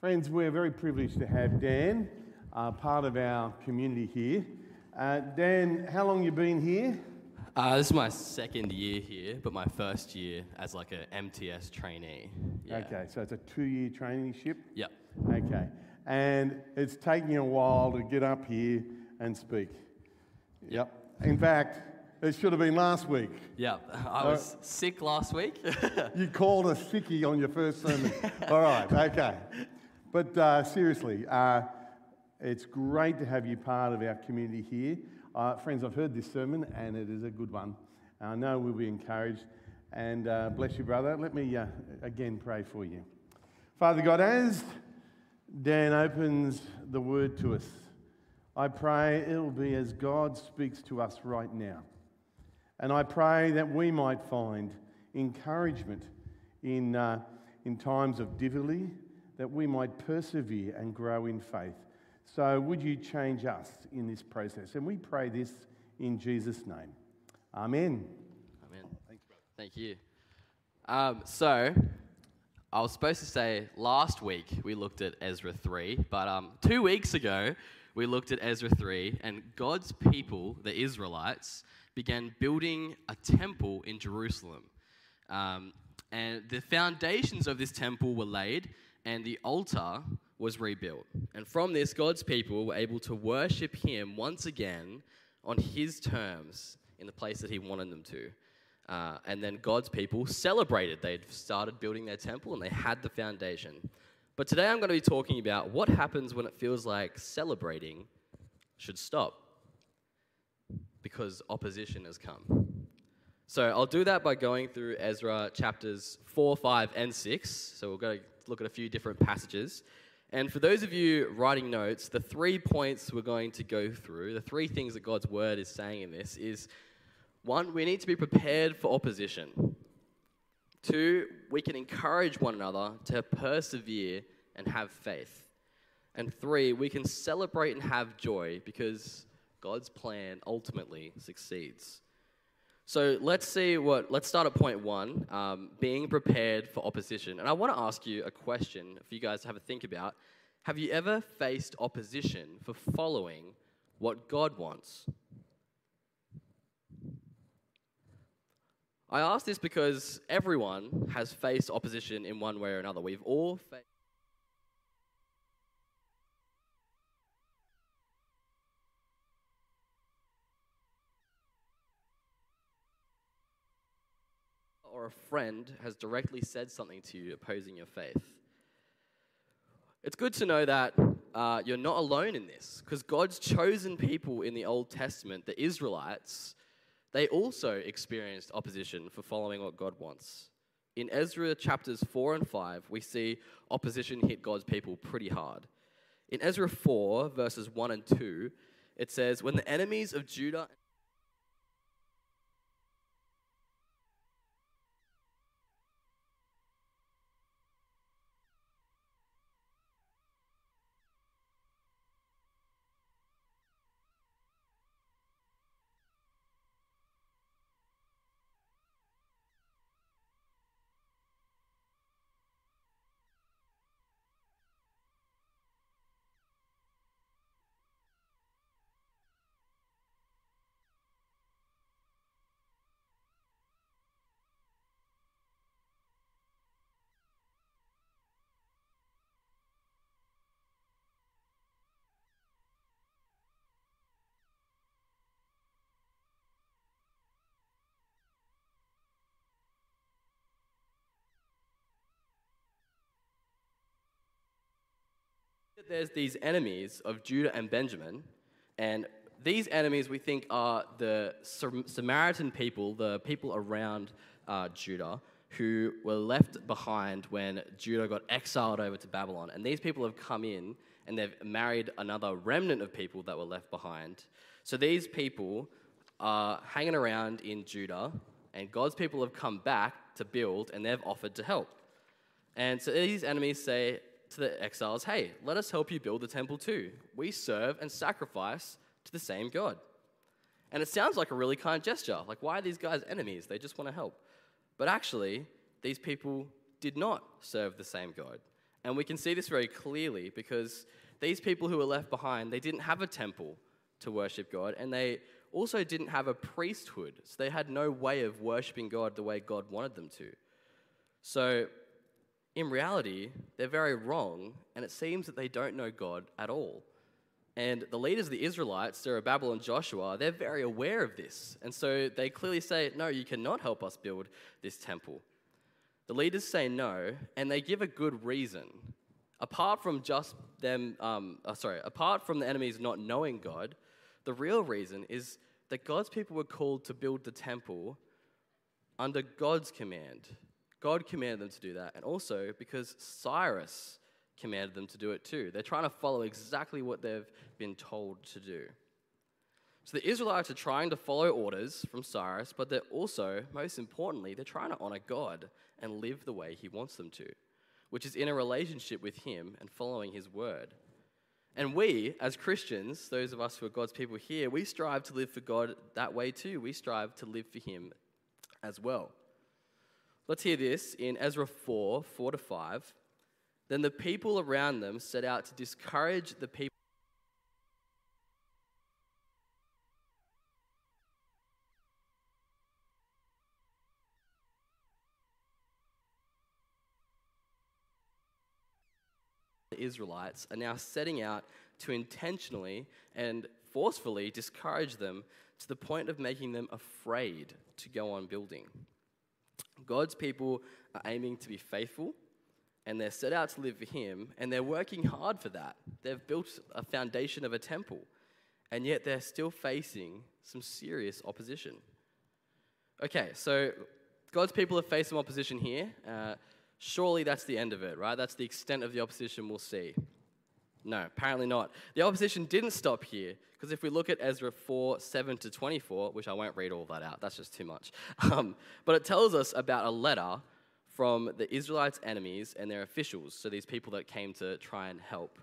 Friends, we're very privileged to have Dan, uh, part of our community here. Uh, Dan, how long you been here? Uh, this is my second year here, but my first year as like a MTS trainee. Yeah. Okay, so it's a two-year traineeship. Yep. Okay, and it's taking a while to get up here and speak. Yep. In fact, it should have been last week. Yep. I was sick last week. You called a sickie on your first sermon. All right, okay. But uh, seriously, uh, it's great to have you part of our community here. Uh, friends, I've heard this sermon and it is a good one. I know we'll be encouraged. And uh, bless you, brother. Let me uh, again pray for you. Father God, as Dan opens the word to us, I pray it'll be as God speaks to us right now. And I pray that we might find encouragement in, uh, in times of difficulty, that we might persevere and grow in faith. So, would you change us in this process? And we pray this in Jesus' name. Amen. Amen. Thank you. Um, so, I was supposed to say last week we looked at Ezra 3, but um, two weeks ago we looked at Ezra 3, and God's people, the Israelites, began building a temple in Jerusalem. Um, and the foundations of this temple were laid, and the altar was rebuilt. And from this, God's people were able to worship Him once again on His terms in the place that He wanted them to. Uh, and then God's people celebrated. They'd started building their temple and they had the foundation. But today I'm going to be talking about what happens when it feels like celebrating should stop because opposition has come. So I'll do that by going through Ezra chapters 4, 5, and 6. So we'll go look at a few different passages. And for those of you writing notes, the three points we're going to go through, the three things that God's word is saying in this is one, we need to be prepared for opposition. Two, we can encourage one another to persevere and have faith. And three, we can celebrate and have joy because God's plan ultimately succeeds. So let's see what, let's start at point one um, being prepared for opposition. And I want to ask you a question for you guys to have a think about. Have you ever faced opposition for following what God wants? I ask this because everyone has faced opposition in one way or another. We've all faced. Or a friend has directly said something to you opposing your faith. It's good to know that uh, you're not alone in this because God's chosen people in the Old Testament, the Israelites, they also experienced opposition for following what God wants. In Ezra chapters 4 and 5, we see opposition hit God's people pretty hard. In Ezra 4, verses 1 and 2, it says, When the enemies of Judah there's these enemies of Judah and Benjamin, and these enemies we think are the Samaritan people, the people around uh, Judah, who were left behind when Judah got exiled over to Babylon. And these people have come in and they've married another remnant of people that were left behind. So these people are hanging around in Judah, and God's people have come back to build and they've offered to help. And so these enemies say, to the exiles, hey, let us help you build the temple too. We serve and sacrifice to the same God. And it sounds like a really kind gesture. Like, why are these guys enemies? They just want to help. But actually, these people did not serve the same God. And we can see this very clearly because these people who were left behind, they didn't have a temple to worship God, and they also didn't have a priesthood. So they had no way of worshiping God the way God wanted them to. So, in reality, they're very wrong, and it seems that they don't know God at all. And the leaders of the Israelites, Zerubbabel and Joshua, they're very aware of this. And so they clearly say, No, you cannot help us build this temple. The leaders say no, and they give a good reason. Apart from just them, um, oh, sorry, apart from the enemies not knowing God, the real reason is that God's people were called to build the temple under God's command. God commanded them to do that, and also because Cyrus commanded them to do it too. They're trying to follow exactly what they've been told to do. So the Israelites are trying to follow orders from Cyrus, but they're also, most importantly, they're trying to honor God and live the way He wants them to, which is in a relationship with Him and following His word. And we, as Christians, those of us who are God's people here, we strive to live for God that way too. We strive to live for Him as well. Let's hear this in Ezra 4 4 to 5. Then the people around them set out to discourage the people. The Israelites are now setting out to intentionally and forcefully discourage them to the point of making them afraid to go on building. God's people are aiming to be faithful and they're set out to live for Him, and they're working hard for that. They've built a foundation of a temple, and yet they're still facing some serious opposition. Okay, so God's people have faced some opposition here. Uh, surely that's the end of it, right? That's the extent of the opposition we'll see. No, apparently not. The opposition didn't stop here, because if we look at Ezra 4 7 to 24, which I won't read all that out, that's just too much. Um, but it tells us about a letter from the Israelites' enemies and their officials, so these people that came to try and help.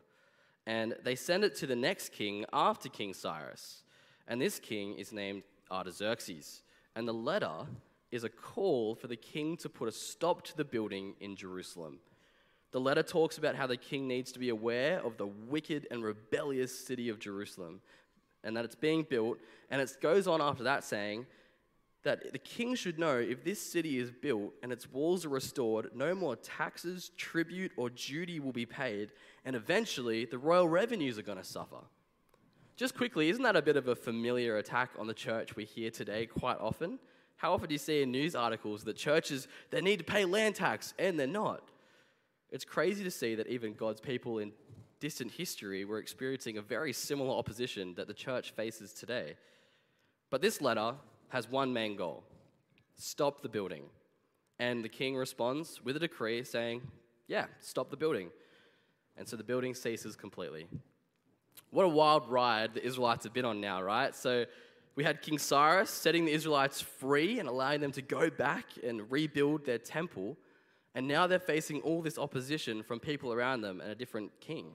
And they send it to the next king after King Cyrus. And this king is named Artaxerxes. And the letter is a call for the king to put a stop to the building in Jerusalem. The letter talks about how the king needs to be aware of the wicked and rebellious city of Jerusalem and that it's being built. And it goes on after that saying, that the king should know if this city is built and its walls are restored, no more taxes, tribute, or duty will be paid, and eventually the royal revenues are going to suffer. Just quickly, isn't that a bit of a familiar attack on the church we hear today quite often? How often do you see in news articles that churches they need to pay land tax and they're not? It's crazy to see that even God's people in distant history were experiencing a very similar opposition that the church faces today. But this letter has one main goal stop the building. And the king responds with a decree saying, Yeah, stop the building. And so the building ceases completely. What a wild ride the Israelites have been on now, right? So we had King Cyrus setting the Israelites free and allowing them to go back and rebuild their temple. And now they're facing all this opposition from people around them and a different king.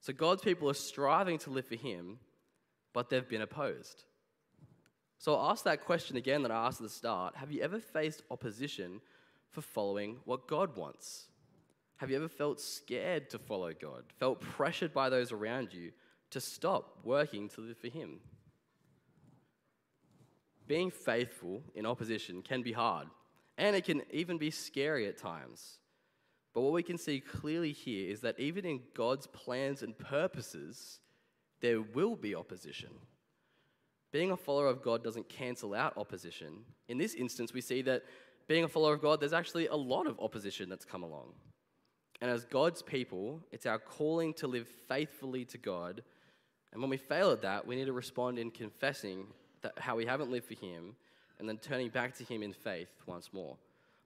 So God's people are striving to live for Him, but they've been opposed. So I'll ask that question again that I asked at the start Have you ever faced opposition for following what God wants? Have you ever felt scared to follow God? Felt pressured by those around you to stop working to live for Him? Being faithful in opposition can be hard, and it can even be scary at times. But what we can see clearly here is that even in God's plans and purposes, there will be opposition. Being a follower of God doesn't cancel out opposition. In this instance, we see that being a follower of God, there's actually a lot of opposition that's come along. And as God's people, it's our calling to live faithfully to God. And when we fail at that, we need to respond in confessing that how we haven't lived for Him and then turning back to Him in faith once more.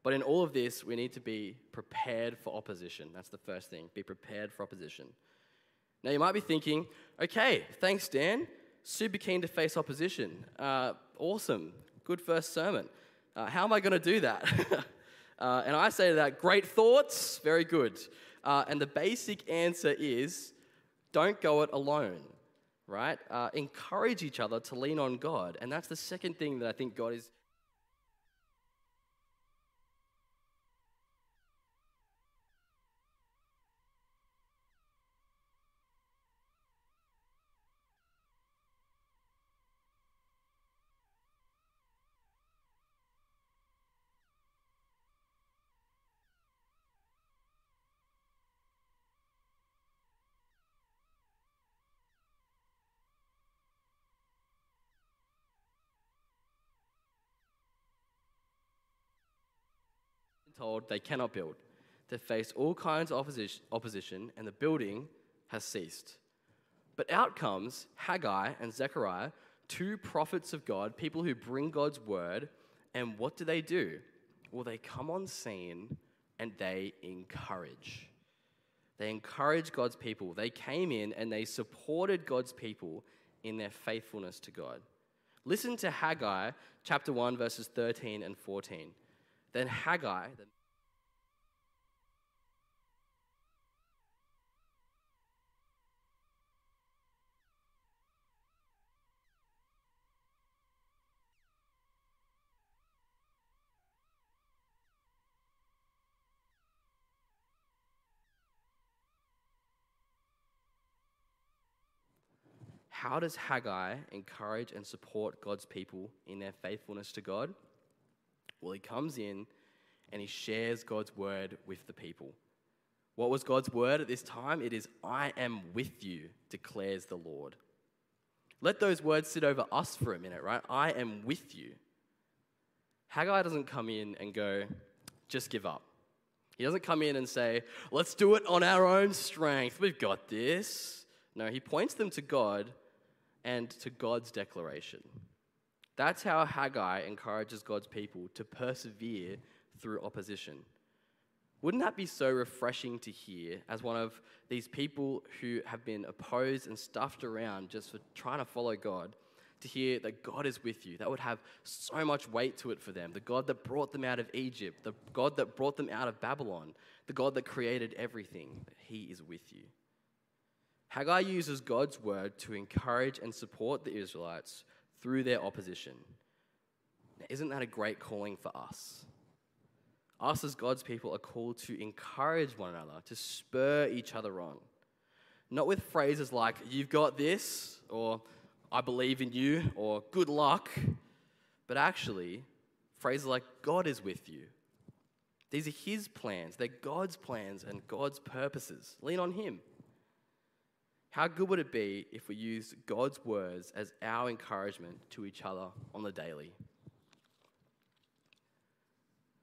But in all of this, we need to be prepared for opposition. That's the first thing. Be prepared for opposition. Now, you might be thinking, okay, thanks, Dan super keen to face opposition. Uh, awesome. Good first sermon. Uh, how am I going to do that? uh, and I say to that, great thoughts, very good. Uh, and the basic answer is don't go it alone, right? Uh, encourage each other to lean on God. And that's the second thing that I think God is told they cannot build. They faced all kinds of opposition, and the building has ceased. But out comes Haggai and Zechariah, two prophets of God, people who bring God's word. And what do they do? Well, they come on scene and they encourage. They encourage God's people. They came in and they supported God's people in their faithfulness to God. Listen to Haggai chapter 1, verses 13 and 14. Then Haggai, How does Haggai encourage and support God's people in their faithfulness to God? Well, he comes in and he shares God's word with the people. What was God's word at this time? It is, I am with you, declares the Lord. Let those words sit over us for a minute, right? I am with you. Haggai doesn't come in and go, just give up. He doesn't come in and say, let's do it on our own strength. We've got this. No, he points them to God and to God's declaration. That's how Haggai encourages God's people to persevere through opposition. Wouldn't that be so refreshing to hear as one of these people who have been opposed and stuffed around just for trying to follow God? To hear that God is with you. That would have so much weight to it for them. The God that brought them out of Egypt, the God that brought them out of Babylon, the God that created everything, He is with you. Haggai uses God's word to encourage and support the Israelites through their opposition. Now, isn't that a great calling for us? Us as God's people are called to encourage one another, to spur each other on. Not with phrases like, you've got this, or I believe in you, or good luck, but actually, phrases like, God is with you. These are His plans, they're God's plans and God's purposes. Lean on Him. How good would it be if we used God's words as our encouragement to each other on the daily?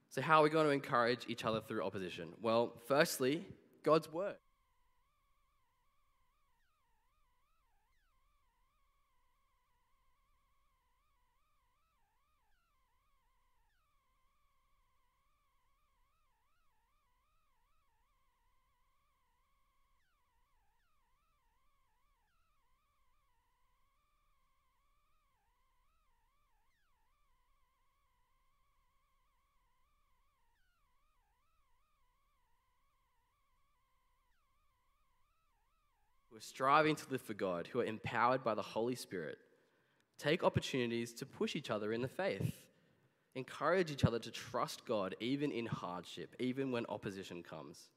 So, how are we going to encourage each other through opposition? Well, firstly, God's word. Who are striving to live for God, who are empowered by the Holy Spirit, take opportunities to push each other in the faith. Encourage each other to trust God even in hardship, even when opposition comes.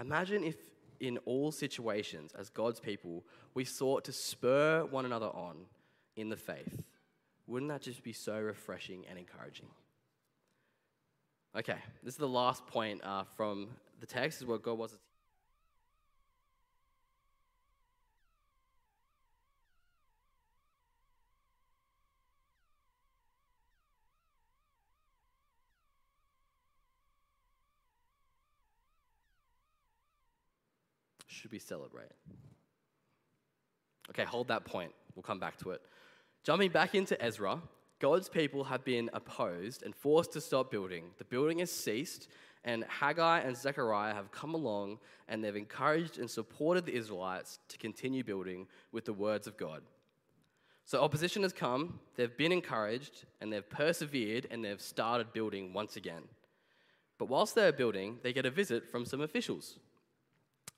Imagine if, in all situations, as God's people, we sought to spur one another on in the faith. Wouldn't that just be so refreshing and encouraging? Okay, this is the last point uh, from the text, is what God was. Should we celebrate? Okay, hold that point. We'll come back to it. Jumping back into Ezra, God's people have been opposed and forced to stop building. The building has ceased, and Haggai and Zechariah have come along and they've encouraged and supported the Israelites to continue building with the words of God. So opposition has come, they've been encouraged, and they've persevered and they've started building once again. But whilst they're building, they get a visit from some officials.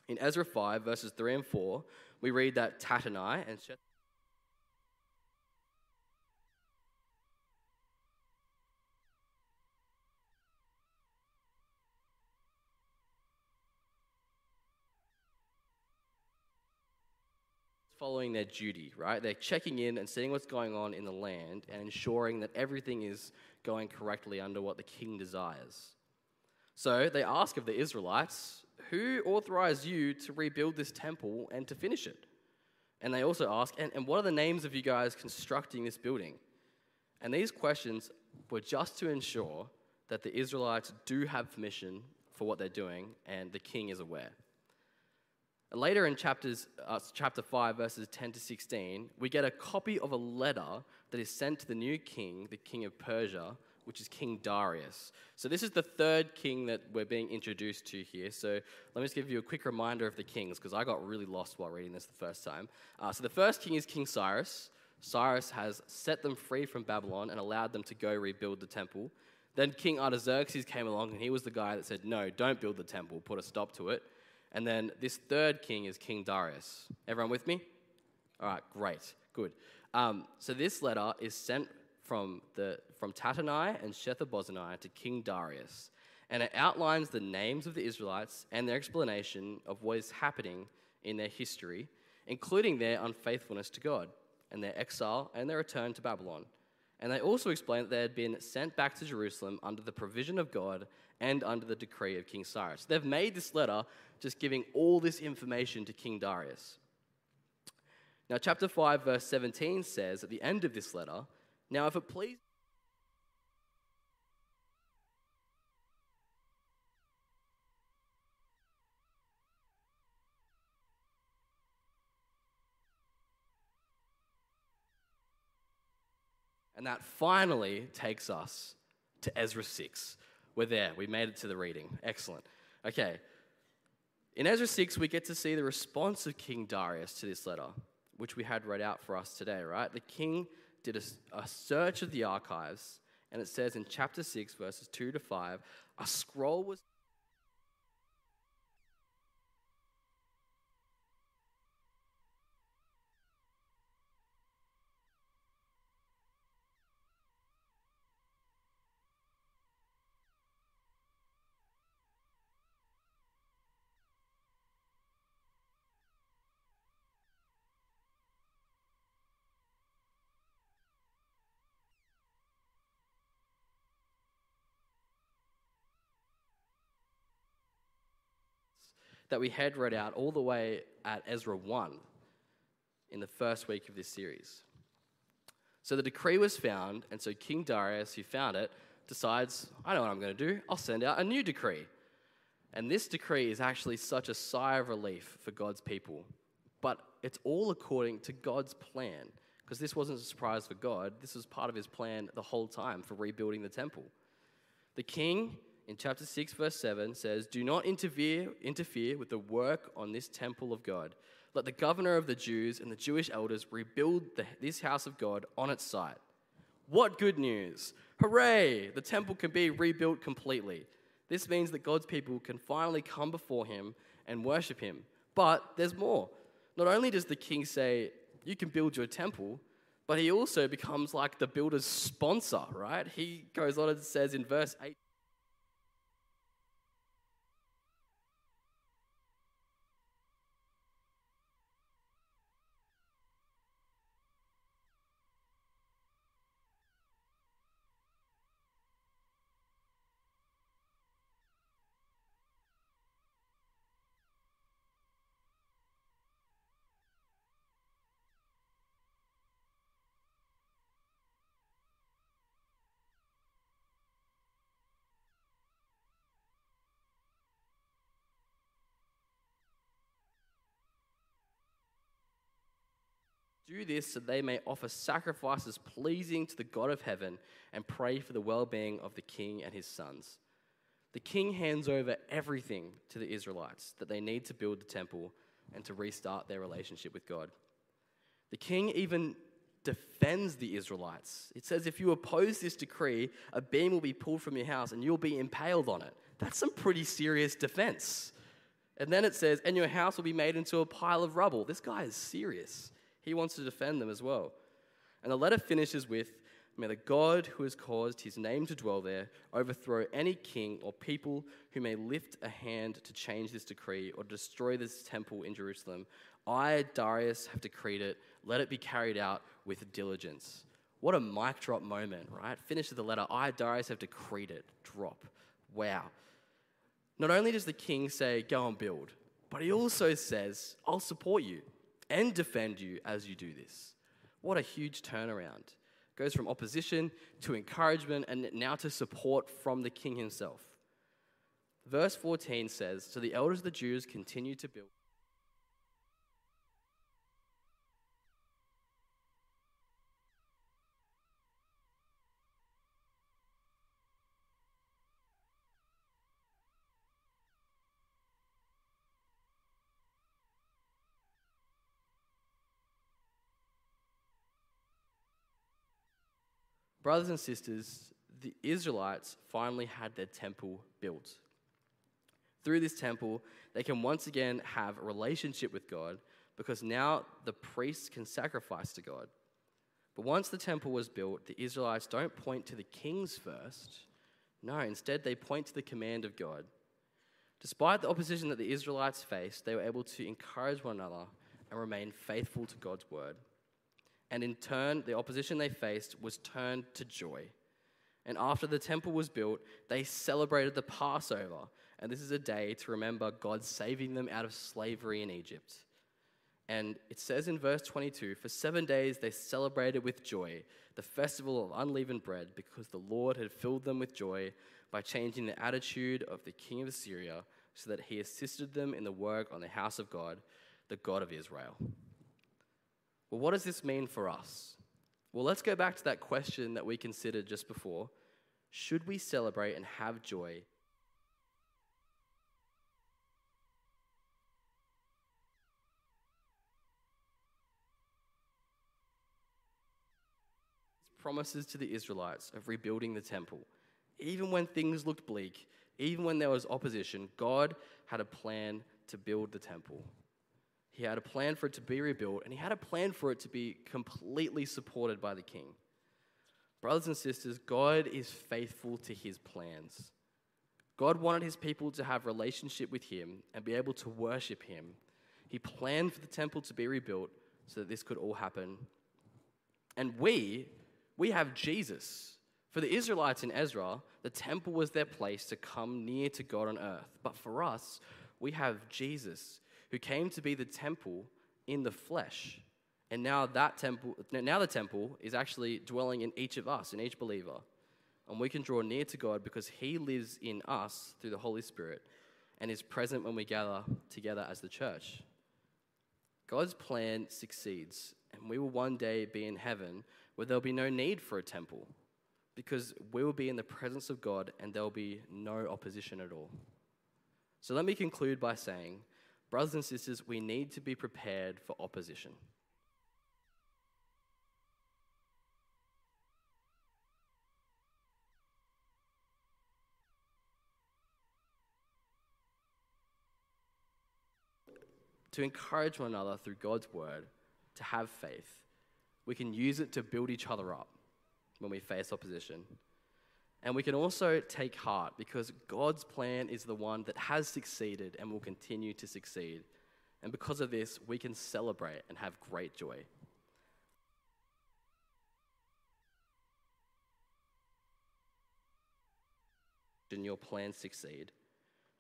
In Ezra 5, verses 3 and 4, we read that Tattenai and Sheth- following their duty, right? They're checking in and seeing what's going on in the land and ensuring that everything is going correctly under what the king desires. So they ask of the Israelites, who authorized you to rebuild this temple and to finish it? And they also ask, and, and what are the names of you guys constructing this building? And these questions were just to ensure that the Israelites do have permission for what they're doing, and the king is aware. Later in chapters, uh, chapter 5, verses 10 to 16, we get a copy of a letter that is sent to the new king, the king of Persia, which is King Darius. So, this is the third king that we're being introduced to here. So, let me just give you a quick reminder of the kings, because I got really lost while reading this the first time. Uh, so, the first king is King Cyrus. Cyrus has set them free from Babylon and allowed them to go rebuild the temple. Then King Artaxerxes came along, and he was the guy that said, No, don't build the temple, put a stop to it. And then this third king is King Darius. Everyone with me? All right, great, good. Um, so this letter is sent from, the, from Tattenai and Shethar-bozenai to King Darius, and it outlines the names of the Israelites and their explanation of what is happening in their history, including their unfaithfulness to God and their exile and their return to Babylon. And they also explain that they had been sent back to Jerusalem under the provision of God and under the decree of King Cyrus. They've made this letter just giving all this information to King Darius. Now, chapter 5, verse 17 says at the end of this letter, Now, if it please And that finally takes us to Ezra 6. We're there. We made it to the reading. Excellent. Okay. In Ezra 6, we get to see the response of King Darius to this letter, which we had read out for us today, right? The king did a, a search of the archives, and it says in chapter 6, verses 2 to 5, a scroll was that we had read out all the way at Ezra 1 in the first week of this series. So the decree was found, and so King Darius, who found it, decides, I know what I'm going to do. I'll send out a new decree. And this decree is actually such a sigh of relief for God's people. But it's all according to God's plan, because this wasn't a surprise for God. This was part of his plan the whole time for rebuilding the temple. The king in chapter 6, verse 7 says, Do not interfere, interfere with the work on this temple of God. Let the governor of the Jews and the Jewish elders rebuild the, this house of God on its site. What good news! Hooray! The temple can be rebuilt completely. This means that God's people can finally come before him and worship him. But there's more. Not only does the king say, You can build your temple, but he also becomes like the builder's sponsor, right? He goes on and says in verse 8, Do this so they may offer sacrifices pleasing to the God of heaven and pray for the well being of the king and his sons. The king hands over everything to the Israelites that they need to build the temple and to restart their relationship with God. The king even defends the Israelites. It says, if you oppose this decree, a beam will be pulled from your house and you'll be impaled on it. That's some pretty serious defense. And then it says, and your house will be made into a pile of rubble. This guy is serious. He wants to defend them as well. And the letter finishes with May the God who has caused his name to dwell there overthrow any king or people who may lift a hand to change this decree or destroy this temple in Jerusalem. I, Darius, have decreed it. Let it be carried out with diligence. What a mic drop moment, right? Finish the letter. I, Darius, have decreed it. Drop. Wow. Not only does the king say, Go and build, but he also says, I'll support you and defend you as you do this. What a huge turnaround. goes from opposition to encouragement and now to support from the king himself. Verse 14 says So the elders of the Jews continued to build. Brothers and sisters, the Israelites finally had their temple built. Through this temple, they can once again have a relationship with God because now the priests can sacrifice to God. But once the temple was built, the Israelites don't point to the kings first. No, instead, they point to the command of God. Despite the opposition that the Israelites faced, they were able to encourage one another and remain faithful to God's word. And in turn, the opposition they faced was turned to joy. And after the temple was built, they celebrated the Passover. And this is a day to remember God saving them out of slavery in Egypt. And it says in verse 22 For seven days they celebrated with joy the festival of unleavened bread, because the Lord had filled them with joy by changing the attitude of the king of Assyria, so that he assisted them in the work on the house of God, the God of Israel. Well, what does this mean for us? Well, let's go back to that question that we considered just before. Should we celebrate and have joy? Promises to the Israelites of rebuilding the temple. Even when things looked bleak, even when there was opposition, God had a plan to build the temple. He had a plan for it to be rebuilt, and he had a plan for it to be completely supported by the king. Brothers and sisters, God is faithful to his plans. God wanted his people to have relationship with him and be able to worship him. He planned for the temple to be rebuilt so that this could all happen. And we, we have Jesus. For the Israelites in Ezra, the temple was their place to come near to God on earth. But for us, we have Jesus who came to be the temple in the flesh. And now that temple, now the temple is actually dwelling in each of us, in each believer. And we can draw near to God because He lives in us through the Holy Spirit and is present when we gather together as the church. God's plan succeeds, and we will one day be in heaven where there'll be no need for a temple because we will be in the presence of God and there'll be no opposition at all. So let me conclude by saying Brothers and sisters, we need to be prepared for opposition. To encourage one another through God's word, to have faith. We can use it to build each other up when we face opposition. And we can also take heart because God's plan is the one that has succeeded and will continue to succeed. And because of this, we can celebrate and have great joy. And your plans succeed.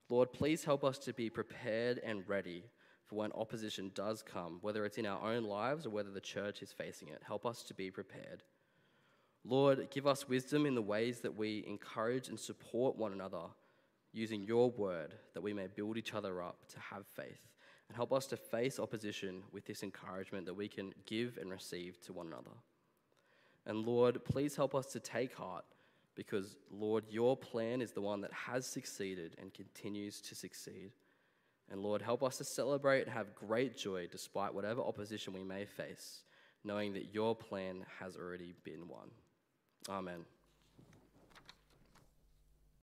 Lord, please help us to be prepared and ready for when opposition does come, whether it's in our own lives or whether the church is facing it. Help us to be prepared. Lord, give us wisdom in the ways that we encourage and support one another using your word that we may build each other up to have faith. And help us to face opposition with this encouragement that we can give and receive to one another. And Lord, please help us to take heart because, Lord, your plan is the one that has succeeded and continues to succeed. And Lord, help us to celebrate and have great joy despite whatever opposition we may face, knowing that your plan has already been won. Amen.